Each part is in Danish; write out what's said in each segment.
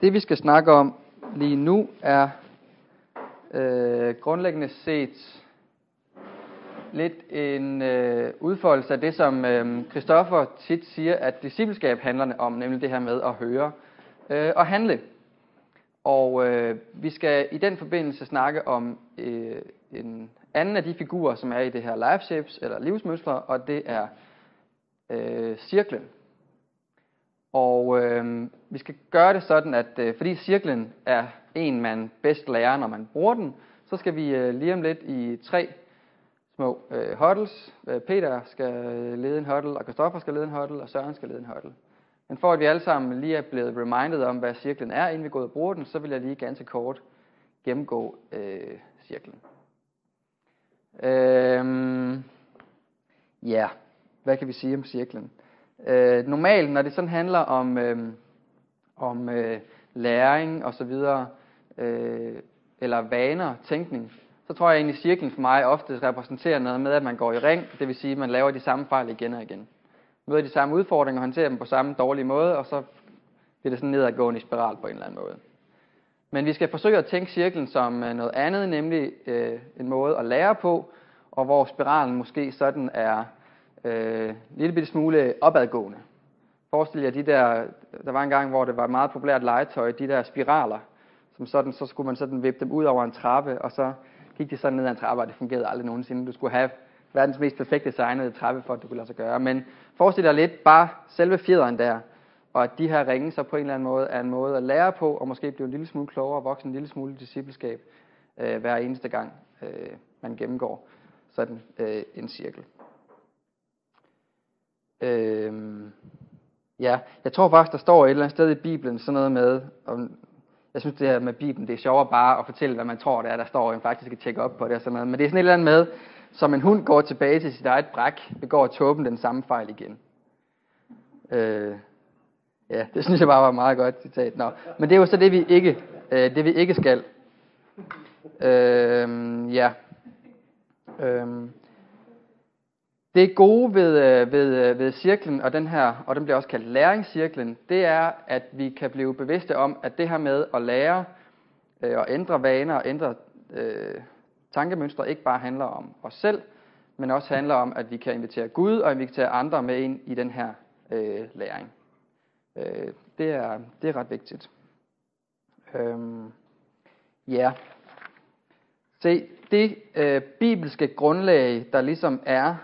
Det vi skal snakke om lige nu er øh, grundlæggende set lidt en øh, udfoldelse af det, som øh, Christoffer tit siger, at discipleskab handler om, nemlig det her med at høre øh, og handle. Og øh, vi skal i den forbindelse snakke om øh, en anden af de figurer, som er i det her life shapes, eller livsmønstre, og det er øh, cirklen. Og øh, vi skal gøre det sådan, at øh, fordi cirklen er en, man bedst lærer, når man bruger den, så skal vi øh, lige om lidt i tre små øh, huddles. Øh, Peter skal øh, lede en huddle, og Kristoffer skal lede en huddle, og Søren skal lede en huddle. Men for at vi alle sammen lige er blevet reminded om, hvad cirklen er, inden vi går ud og bruger den, så vil jeg lige ganske kort gennemgå øh, cirklen. Øh, ja, hvad kan vi sige om cirklen? Øh, normalt, når det sådan handler om, øh, om øh, læring og så videre, øh, eller vaner, tænkning, så tror jeg egentlig, at cirklen for mig ofte repræsenterer noget med, at man går i ring, det vil sige, at man laver de samme fejl igen og igen. Møder de samme udfordringer og håndterer dem på samme dårlige måde, og så bliver det sådan nedadgående i spiral på en eller anden måde. Men vi skal forsøge at tænke cirklen som øh, noget andet, nemlig øh, en måde at lære på, og hvor spiralen måske sådan er øh, lille bitte smule opadgående. Forestil jer de der, der var en gang, hvor det var meget populært legetøj, de der spiraler, som sådan, så skulle man sådan vippe dem ud over en trappe, og så gik de sådan ned ad en trappe, og det fungerede aldrig nogensinde. Du skulle have verdens mest perfekt designede trappe, for at det kunne lade sig gøre. Men forestil dig lidt bare selve fjederen der, og at de her ringe så på en eller anden måde er en måde at lære på, og måske blive en lille smule klogere og vokse en lille smule discipleskab øh, hver eneste gang, øh, man gennemgår sådan øh, en cirkel. Øh, ja, jeg tror faktisk, der står et eller andet sted i Bibelen sådan noget med, om, jeg synes det her med Bibelen, det er sjovere bare at fortælle, hvad man tror, det er, der står, end faktisk at tjekke op på det og sådan noget. Men det er sådan et eller andet med, som en hund går tilbage til sit eget bræk, begår tåben den samme fejl igen. Øh, ja, det synes jeg bare var meget godt citat. Nå. Men det er jo så det, vi ikke, øh, det vi ikke skal. Øh, ja. Øh, det gode ved, øh, ved, øh, ved cirklen, og den her, og den bliver også kaldt læringscirklen, det er, at vi kan blive bevidste om, at det her med at lære øh, og ændre vaner og ændre øh, tankemønstre ikke bare handler om os selv, men også handler om, at vi kan invitere Gud og invitere andre med ind i den her øh, læring. Øh, det, er, det er ret vigtigt. Øhm, ja. Se, det øh, bibelske grundlag, der ligesom er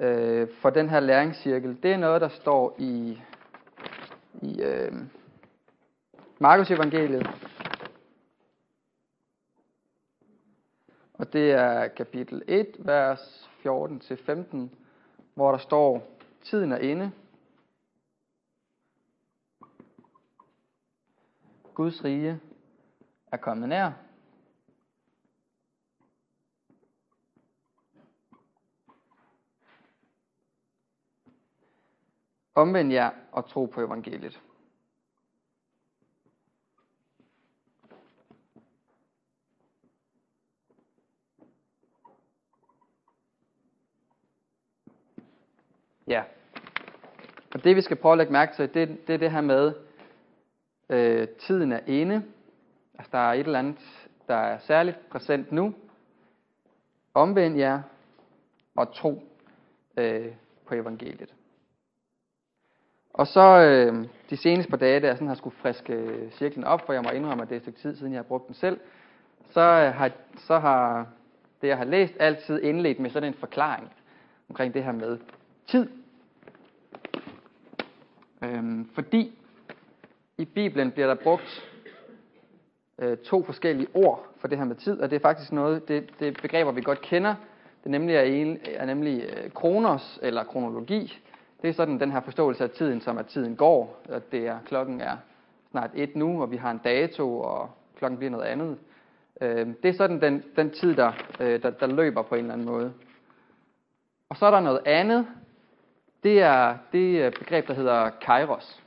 øh, for den her læringscirkel, det er noget, der står i, i øh, Markus evangeliet. Og det er kapitel 1, vers 14-15, hvor der står, tiden er inde. Guds rige er kommet nær. Omvend jer og tro på evangeliet. Ja. Og det vi skal prøve at lægge mærke til, det, det er det her med, øh, tiden er inde. Altså der er et eller andet, der er særligt præsent nu. Omvend jer og tro øh, på evangeliet. Og så øh, de seneste par dage, da jeg sådan har skulle friske øh, cirklen op, for jeg må indrømme, at det er et stykke tid siden, jeg har brugt den selv, så øh, har, så har det, jeg har læst, altid indledt med sådan en forklaring omkring det her med tid. Øhm, fordi i Bibelen bliver der brugt øh, to forskellige ord for det her med tid, og det er faktisk noget, det, det begreber, vi godt kender. Det nemlig er, en, er nemlig øh, kronos eller kronologi, det er sådan den her forståelse af tiden, som at tiden går, at det er, klokken er snart et nu, og vi har en dato, og klokken bliver noget andet. Øh, det er sådan den, den tid, der, øh, der, der løber på en eller anden måde. Og så er der noget andet. Det er det øh, begreb, der hedder kairos.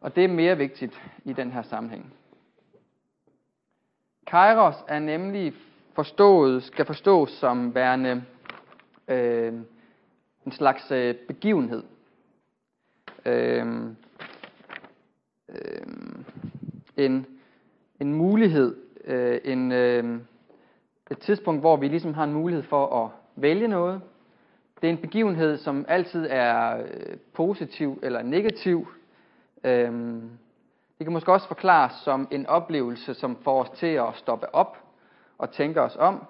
Og det er mere vigtigt i den her sammenhæng. Kairos er nemlig forstået, skal forstås som værende øh, en slags øh, begivenhed. Øh, en, en mulighed, øh, en, øh, et tidspunkt, hvor vi ligesom har en mulighed for at vælge noget. Det er en begivenhed, som altid er øh, positiv eller negativ. Øhm, det kan måske også forklares som en oplevelse, som får os til at stoppe op og tænke os om,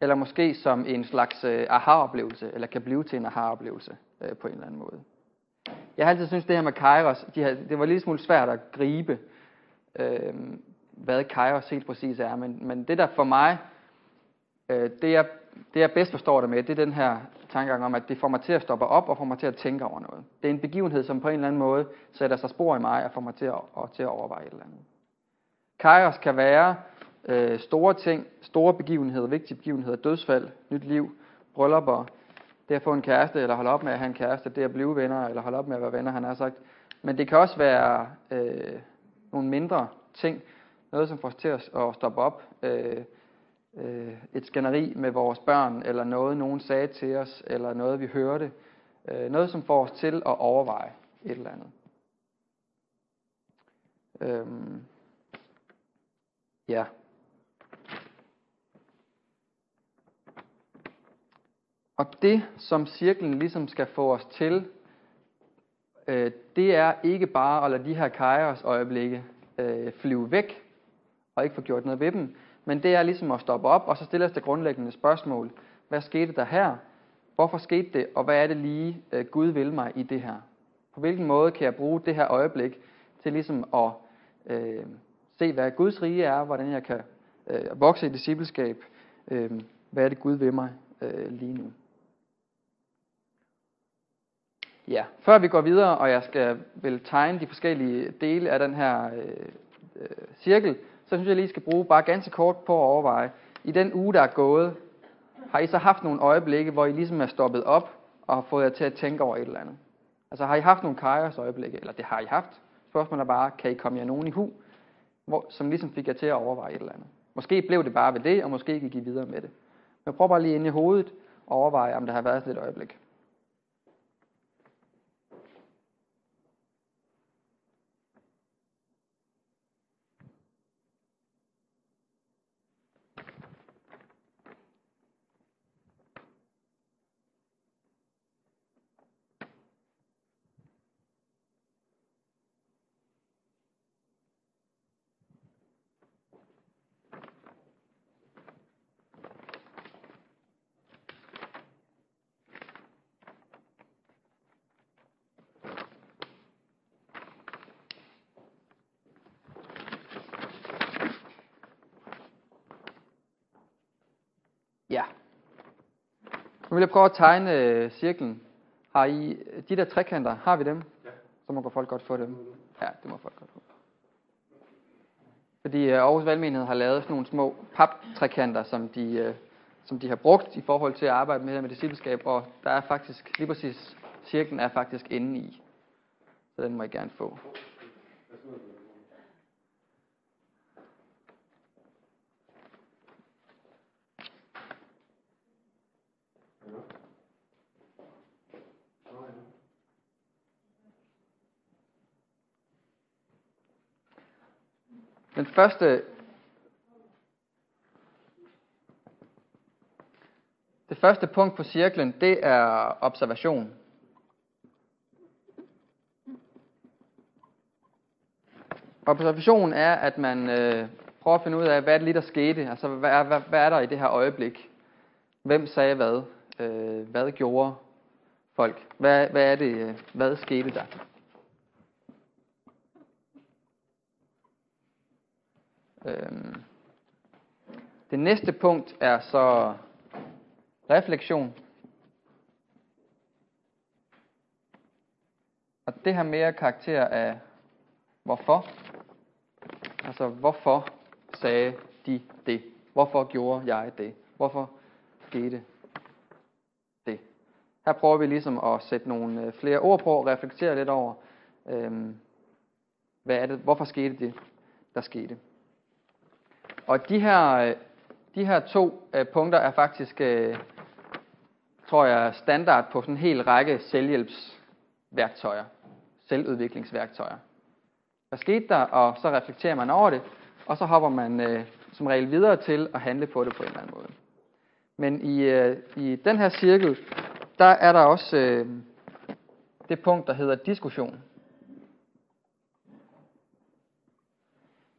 eller måske som en slags øh, aha-oplevelse, eller kan blive til en aha-oplevelse øh, på en eller anden måde. Jeg har altid syntes, det her med Kairos, de har, det var lidt smule svært at gribe, øh, hvad Kairos helt præcis er, men, men det der for mig, øh, det, jeg, det jeg bedst forstår det med, det er den her tankegang om, at det får mig til at stoppe op og får mig til at tænke over noget. Det er en begivenhed, som på en eller anden måde sætter sig spor i mig og får mig til at, og til at overveje et eller andet. Kairos kan være øh, store ting, store begivenheder, vigtige begivenheder, dødsfald, nyt liv, bryllupper, det at få en kæreste, eller holde op med at have en kæreste, det at blive venner, eller holde op med at være venner, han har sagt. Men det kan også være øh, nogle mindre ting, noget som får os til at, at stoppe op, øh, øh, et skænderi med vores børn, eller noget nogen sagde til os, eller noget vi hørte, øh, noget som får os til at overveje et eller andet. Øhm, ja. Og det, som cirklen ligesom skal få os til, øh, det er ikke bare at lade de her kajers øjeblikke øh, flyve væk, og ikke få gjort noget ved dem, men det er ligesom at stoppe op, og så stille os det grundlæggende spørgsmål. Hvad skete der her? Hvorfor skete det? Og hvad er det lige, øh, Gud vil mig i det her? På hvilken måde kan jeg bruge det her øjeblik til ligesom at øh, se, hvad Guds rige er, hvordan jeg kan øh, vokse i discipleskab, øh, hvad er det Gud vil mig øh, lige nu? Ja, før vi går videre, og jeg skal vil tegne de forskellige dele af den her øh, øh, cirkel, så synes jeg lige skal bruge bare ganske kort på at overveje, i den uge, der er gået, har I så haft nogle øjeblikke, hvor I ligesom er stoppet op og har fået jer til at tænke over et eller andet? Altså har I haft nogle kajers øjeblikke, eller det har I haft? Spørgsmålet er bare, kan I komme jer nogen i hu, hvor, som ligesom fik jer til at overveje et eller andet? Måske blev det bare ved det, og måske gik I videre med det. Men prøv bare lige ind i hovedet og overveje, om der har været sådan et øjeblik. Ja. Nu vil jeg prøve at tegne øh, cirklen. Har I de der trekanter, har vi dem? Ja. Så må folk godt få dem. Ja, det må folk godt få. Fordi øh, Aarhus Valgmenighed har lavet sådan nogle små paptrekanter, som de, øh, som de har brugt i forhold til at arbejde med, med discipleskab, og der er faktisk, lige præcis, cirklen er faktisk inde i. Så den må I gerne få. Den første Det første punkt på cirklen, det er observation. Observation er, at man øh, prøver at finde ud af, hvad er det lige, der skete? Altså, hvad er, hvad, hvad er der i det her øjeblik? Hvem sagde hvad? Øh, hvad gjorde folk? Hvad, hvad er det, øh, hvad skete der? Øhm. Det næste punkt er så refleksion. Og det har mere karakter af hvorfor. Altså, hvorfor sagde de det? Hvorfor gjorde jeg det? Hvorfor skete det? Her prøver vi ligesom at sætte nogle øh, flere ord på og reflektere lidt over, øhm, hvad er det, hvorfor skete det, der skete. Og de her, de her to øh, punkter er faktisk, øh, tror jeg, standard på sådan en hel række selvhjælpsværktøjer, selvudviklingsværktøjer. hvad skete der, og så reflekterer man over det, og så hopper man øh, som regel videre til at handle på det på en eller anden måde. Men i, øh, i den her cirkel, der er der også øh, det punkt, der hedder diskussion.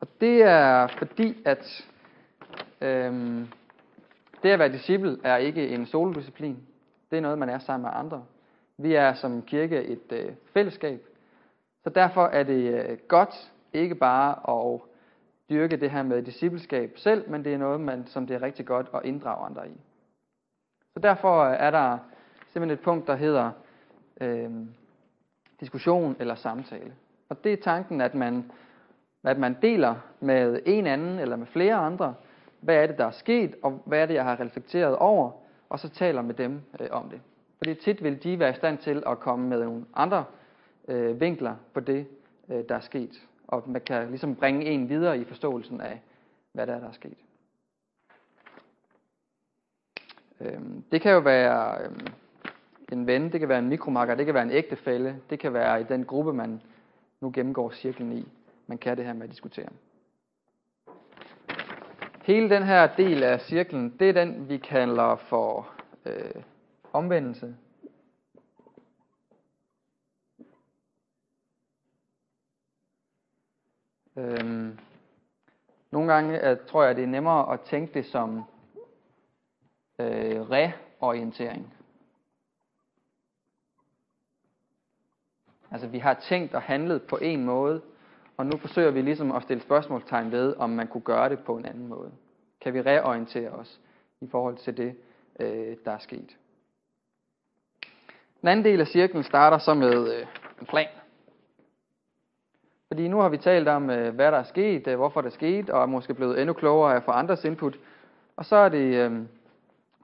Og det er fordi, at øhm, det at være disciple er ikke en solodisciplin. Det er noget, man er sammen med andre. Vi er som kirke et øh, fællesskab. Så derfor er det øh, godt ikke bare at dyrke det her med discipleskab selv, men det er noget, man, som det er rigtig godt at inddrage andre i. Så derfor øh, er der simpelthen et punkt, der hedder øh, diskussion eller samtale. Og det er tanken, at man, at man deler med en anden eller med flere andre, hvad er det, der er sket, og hvad er det, jeg har reflekteret over, og så taler med dem øh, om det. Fordi tit vil de være i stand til at komme med nogle andre øh, vinkler på det, øh, der er sket. Og man kan ligesom bringe en videre i forståelsen af, hvad der er, der er sket. Øh, det kan jo være øh, en ven, det kan være en mikromarker, det kan være en ægtefælle, det kan være i den gruppe, man nu gennemgår cirklen i. Man kan det her med at diskutere. Hele den her del af cirklen, det er den, vi kalder for øh, omvendelse. Øhm, nogle gange at, tror jeg, det er nemmere at tænke det som øh, reorientering. Altså vi har tænkt og handlet på en måde, og nu forsøger vi ligesom at stille spørgsmålstegn ved, om man kunne gøre det på en anden måde. Kan vi reorientere os i forhold til det, øh, der er sket. Den anden del af cirklen starter så med øh, en plan. Fordi nu har vi talt om, øh, hvad der er sket, øh, hvorfor det er sket, og er måske blevet endnu klogere af for andres input. Og så er det øh,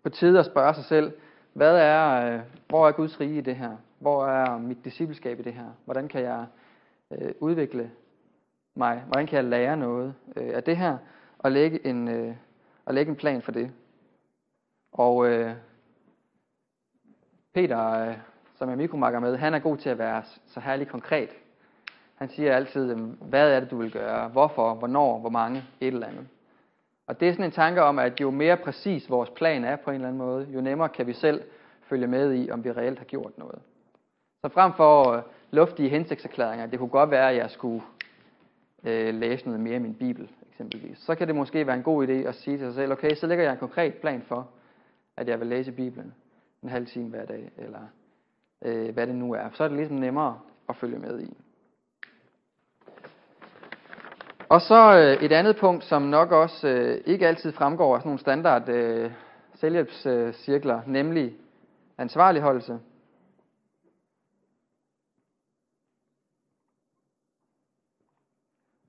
på tide at spørge sig selv, hvad er, øh, hvor er Guds rige i det her? Hvor er mit discipleskab i det her? Hvordan kan jeg øh, udvikle mig? Hvordan kan jeg lære noget øh, af det her? Og lægge en, øh, og lægge en plan for det. Og øh, Peter, øh, som er mikromakker med, han er god til at være så herlig konkret. Han siger altid, hvad er det, du vil gøre? Hvorfor? Hvornår? Hvor mange? Et eller andet. Og det er sådan en tanke om, at jo mere præcis vores plan er på en eller anden måde, jo nemmere kan vi selv følge med i, om vi reelt har gjort noget. Så frem for øh, luftige hensigtserklæringer, det kunne godt være, at jeg skulle øh, læse noget mere i min bibel, eksempelvis. Så kan det måske være en god idé at sige til sig selv, okay, så lægger jeg en konkret plan for, at jeg vil læse Bibelen en halv time hver dag, eller øh, hvad det nu er. Så er det ligesom nemmere at følge med i. Og så øh, et andet punkt, som nok også øh, ikke altid fremgår af sådan nogle standard øh, selvhjælpscirkler, nemlig ansvarligholdelse.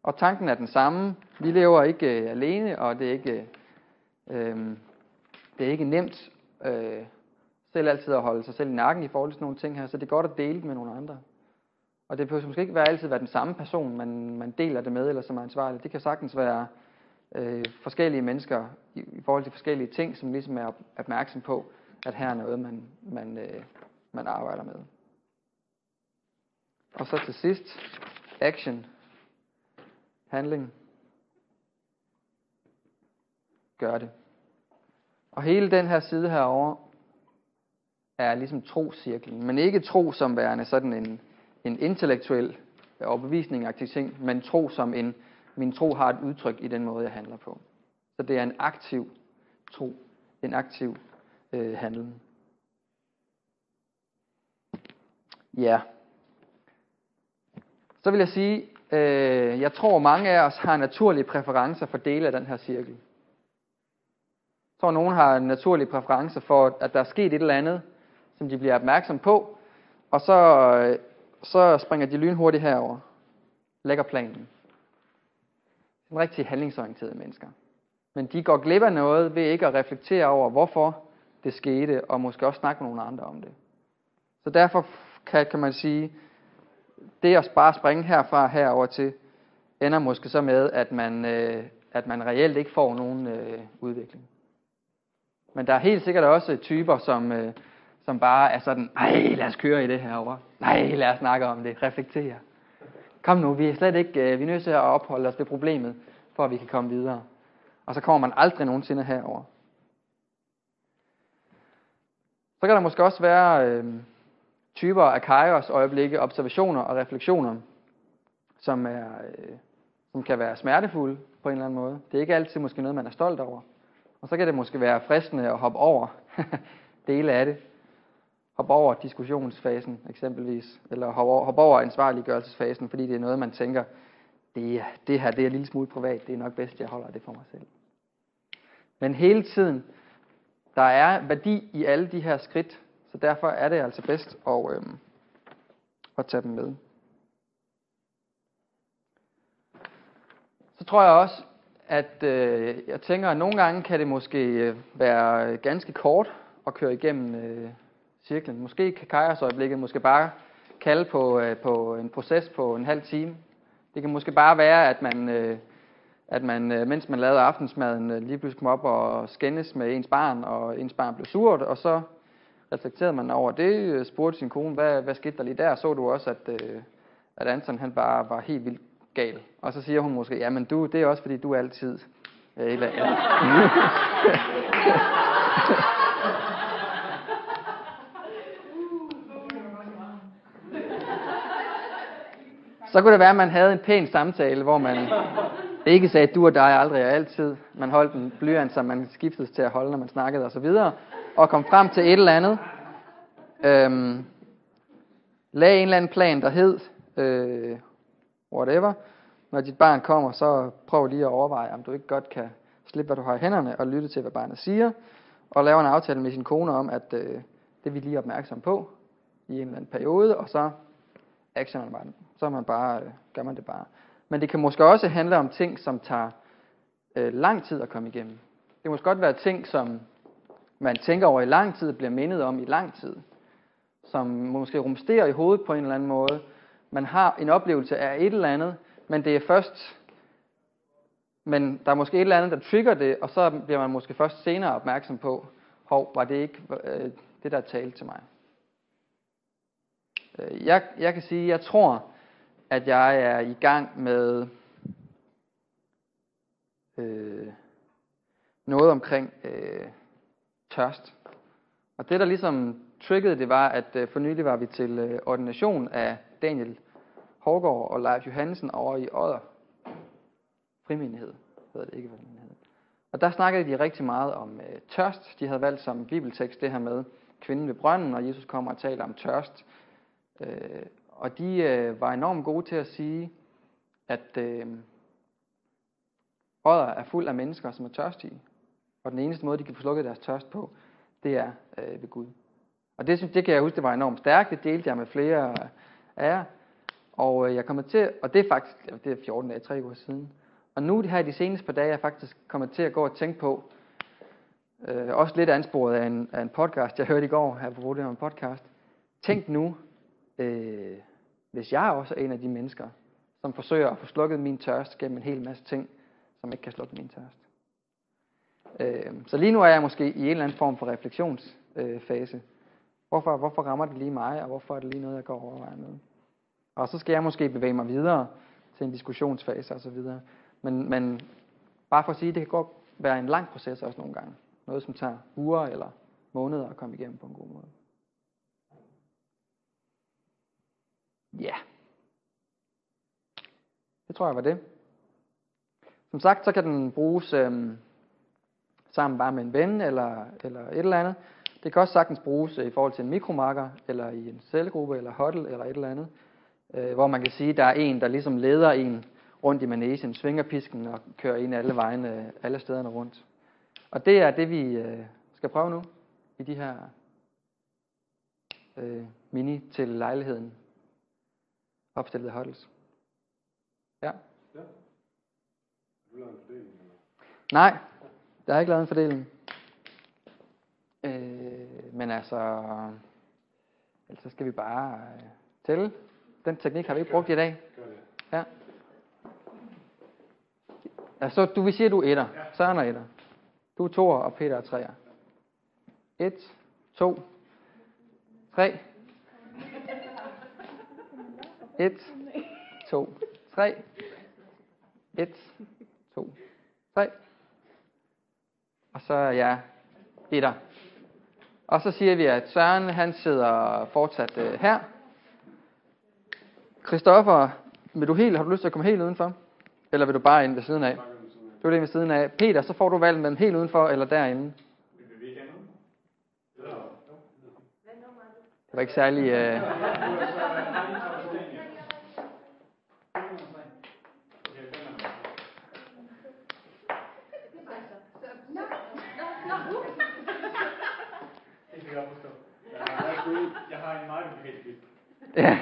Og tanken er den samme. Vi lever ikke øh, alene, og det er ikke, øh, det er ikke nemt øh, selv altid at holde sig selv i nakken i forhold til sådan nogle ting her, så det er godt at dele det med nogle andre. Og det behøver måske ikke være altid være den samme person, man, man deler det med, eller som er ansvarlig. Det kan sagtens være øh, forskellige mennesker i, i forhold til forskellige ting, som ligesom er opmærksom på, at her er noget, man, man, øh, man arbejder med. Og så til sidst, action handling. Gør det. Og hele den her side herover er ligesom troscirklen, men ikke tro som værende sådan en, en intellektuel overbevisning aktiv ting, men tro som en, min tro har et udtryk i den måde, jeg handler på. Så det er en aktiv tro, en aktiv øh, handling. Ja. Så vil jeg sige, Øh, jeg tror, mange af os har naturlige præferencer for dele af den her cirkel. Jeg tror, nogen har naturlige præferencer for, at der er sket et eller andet, som de bliver opmærksom på, og så, øh, så springer de lynhurtigt herover. Lægger planen. En rigtig handlingsorienterede mennesker. Men de går glip af noget ved ikke at reflektere over, hvorfor det skete, og måske også snakke med nogle andre om det. Så derfor kan, kan man sige, det at bare springe herfra herover til, ender måske så med, at man, øh, at man reelt ikke får nogen øh, udvikling. Men der er helt sikkert også typer, som, øh, som bare er sådan, nej, lad os køre i det herover. Nej, lad os snakke om det, reflektere. kom nu, vi er slet ikke, øh, vi er nødt til at opholde os ved problemet, for at vi kan komme videre. Og så kommer man aldrig nogensinde herover. Så kan der måske også være øh, typer af kairos øjeblikke, observationer og refleksioner, som, er, øh, som kan være smertefulde på en eller anden måde. Det er ikke altid måske noget, man er stolt over. Og så kan det måske være fristende at hoppe over dele af det. Hoppe over diskussionsfasen eksempelvis, eller hoppe over, hoppe over ansvarliggørelsesfasen, fordi det er noget, man tænker, det, det her det er en lille smule privat, det er nok bedst, jeg holder det for mig selv. Men hele tiden, der er værdi i alle de her skridt, så derfor er det altså bedst at, øh, at tage dem med. Så tror jeg også, at øh, jeg tænker, at nogle gange kan det måske øh, være ganske kort at køre igennem øh, cirklen. Måske kan Kajers måske bare kalde på, øh, på en proces på en halv time. Det kan måske bare være, at man, øh, at man øh, mens man lavede aftensmaden, øh, lige pludselig kom op og skændes med ens barn, og ens barn blev surt, og så reflekterede man over det, øh, spurgte sin kone, hvad, hvad skete der lige der? Så du også, at, øh, at Anton han bare var helt vildt gal. Og så siger hun måske, ja, men du, det er også fordi, du er altid... Øh, eller, ja. så kunne det være, at man havde en pæn samtale, hvor man ikke sagde du og dig aldrig og altid. Man holdt en blyant, som man skiftede til at holde, når man snakkede osv. Og, kom frem til et eller andet. Øhm, lag en eller anden plan, der hed øh, whatever. Når dit barn kommer, så prøv lige at overveje, om du ikke godt kan slippe, hvad du har i hænderne, og lytte til, hvad barnet siger. Og lave en aftale med sin kone om, at øh, det er vi lige opmærksom på i en eller anden periode, og så actioner man Så man bare, øh, gør man det bare. Men det kan måske også handle om ting, som tager øh, lang tid at komme igennem. Det kan måske godt være ting, som man tænker over i lang tid, bliver mindet om i lang tid. Som måske rumsterer i hovedet på en eller anden måde. Man har en oplevelse af et eller andet, men det er først, men der er måske et eller andet, der trigger det, og så bliver man måske først senere opmærksom på, hov, var det ikke øh, det, der talte til mig. Øh, jeg, jeg kan sige, jeg tror, at jeg er i gang med øh, noget omkring øh, tørst. Og det, der ligesom triggede det, var, at øh, for nylig var vi til øh, ordination af Daniel Hårgaard og Leif Johansen over i Odder frimenighed, hedder det ikke frimenighed. Og der snakkede de rigtig meget om øh, tørst. De havde valgt som bibeltekst det her med kvinden ved brønden, og Jesus kommer og taler om tørst. Øh, og de øh, var enormt gode til at sige, at øh, Odder er fuld af mennesker, som er tørstige. Og den eneste måde, de kan få slukket deres tørst på, det er øh, ved Gud. Og det, synes, det kan jeg huske, det var enormt stærkt. Det delte jeg med flere øh, af jer. Og øh, jeg kommer til, og det er faktisk, det er 14 dage, 3 uger siden. Og nu her de seneste par dage, er jeg faktisk kommet til at gå og tænke på, øh, også lidt ansporet af en, af en podcast, jeg hørte i går, her på Rodeo en podcast. Tænk nu, øh, hvis jeg også er en af de mennesker, som forsøger at få slukket min tørst gennem en hel masse ting, som ikke kan slukke min tørst. Øh, så lige nu er jeg måske i en eller anden form for refleksionsfase. Øh, hvorfor, hvorfor rammer det lige mig, og hvorfor er det lige noget, jeg går overvejer med? Og så skal jeg måske bevæge mig videre til en diskussionsfase osv. Men, men bare for at sige, det kan godt være en lang proces også nogle gange. Noget, som tager uger eller måneder at komme igennem på en god måde. Ja. Yeah. Det tror jeg var det. Som sagt, så kan den bruges øhm, sammen bare med en ven eller, eller et eller andet. Det kan også sagtens bruges i forhold til en mikromarker, eller i en cellegruppe, eller huddle, eller et eller andet øh, hvor man kan sige, at der er en, der ligesom leder en rundt i manesien, svinger pisken og kører en alle vejene, alle stederne rundt. Og det er det, vi øh, skal prøve nu i de her øh, mini til lejligheden opstillede huddles. Ja. ja. Nej, der er ikke lavet en fordeling. Øh, men altså, ellers skal vi bare øh, tælle. Den teknik har vi ikke brugt i dag. Ja. ja så du vil sige, at du er etter. Søren er etter. Du er toer, og Peter er treer. Et, to, tre. Et, to, tre. Et, to, tre. Og så er jeg etter. Og så siger vi, at Søren han sidder fortsat øh, her. Christoffer, vil du helt, har du lyst til at komme helt udenfor? Eller vil du bare ind ved siden af? Du er det ved siden af. Peter, så får du valget mellem helt udenfor eller derinde. Det var ikke særlig... Øh... Det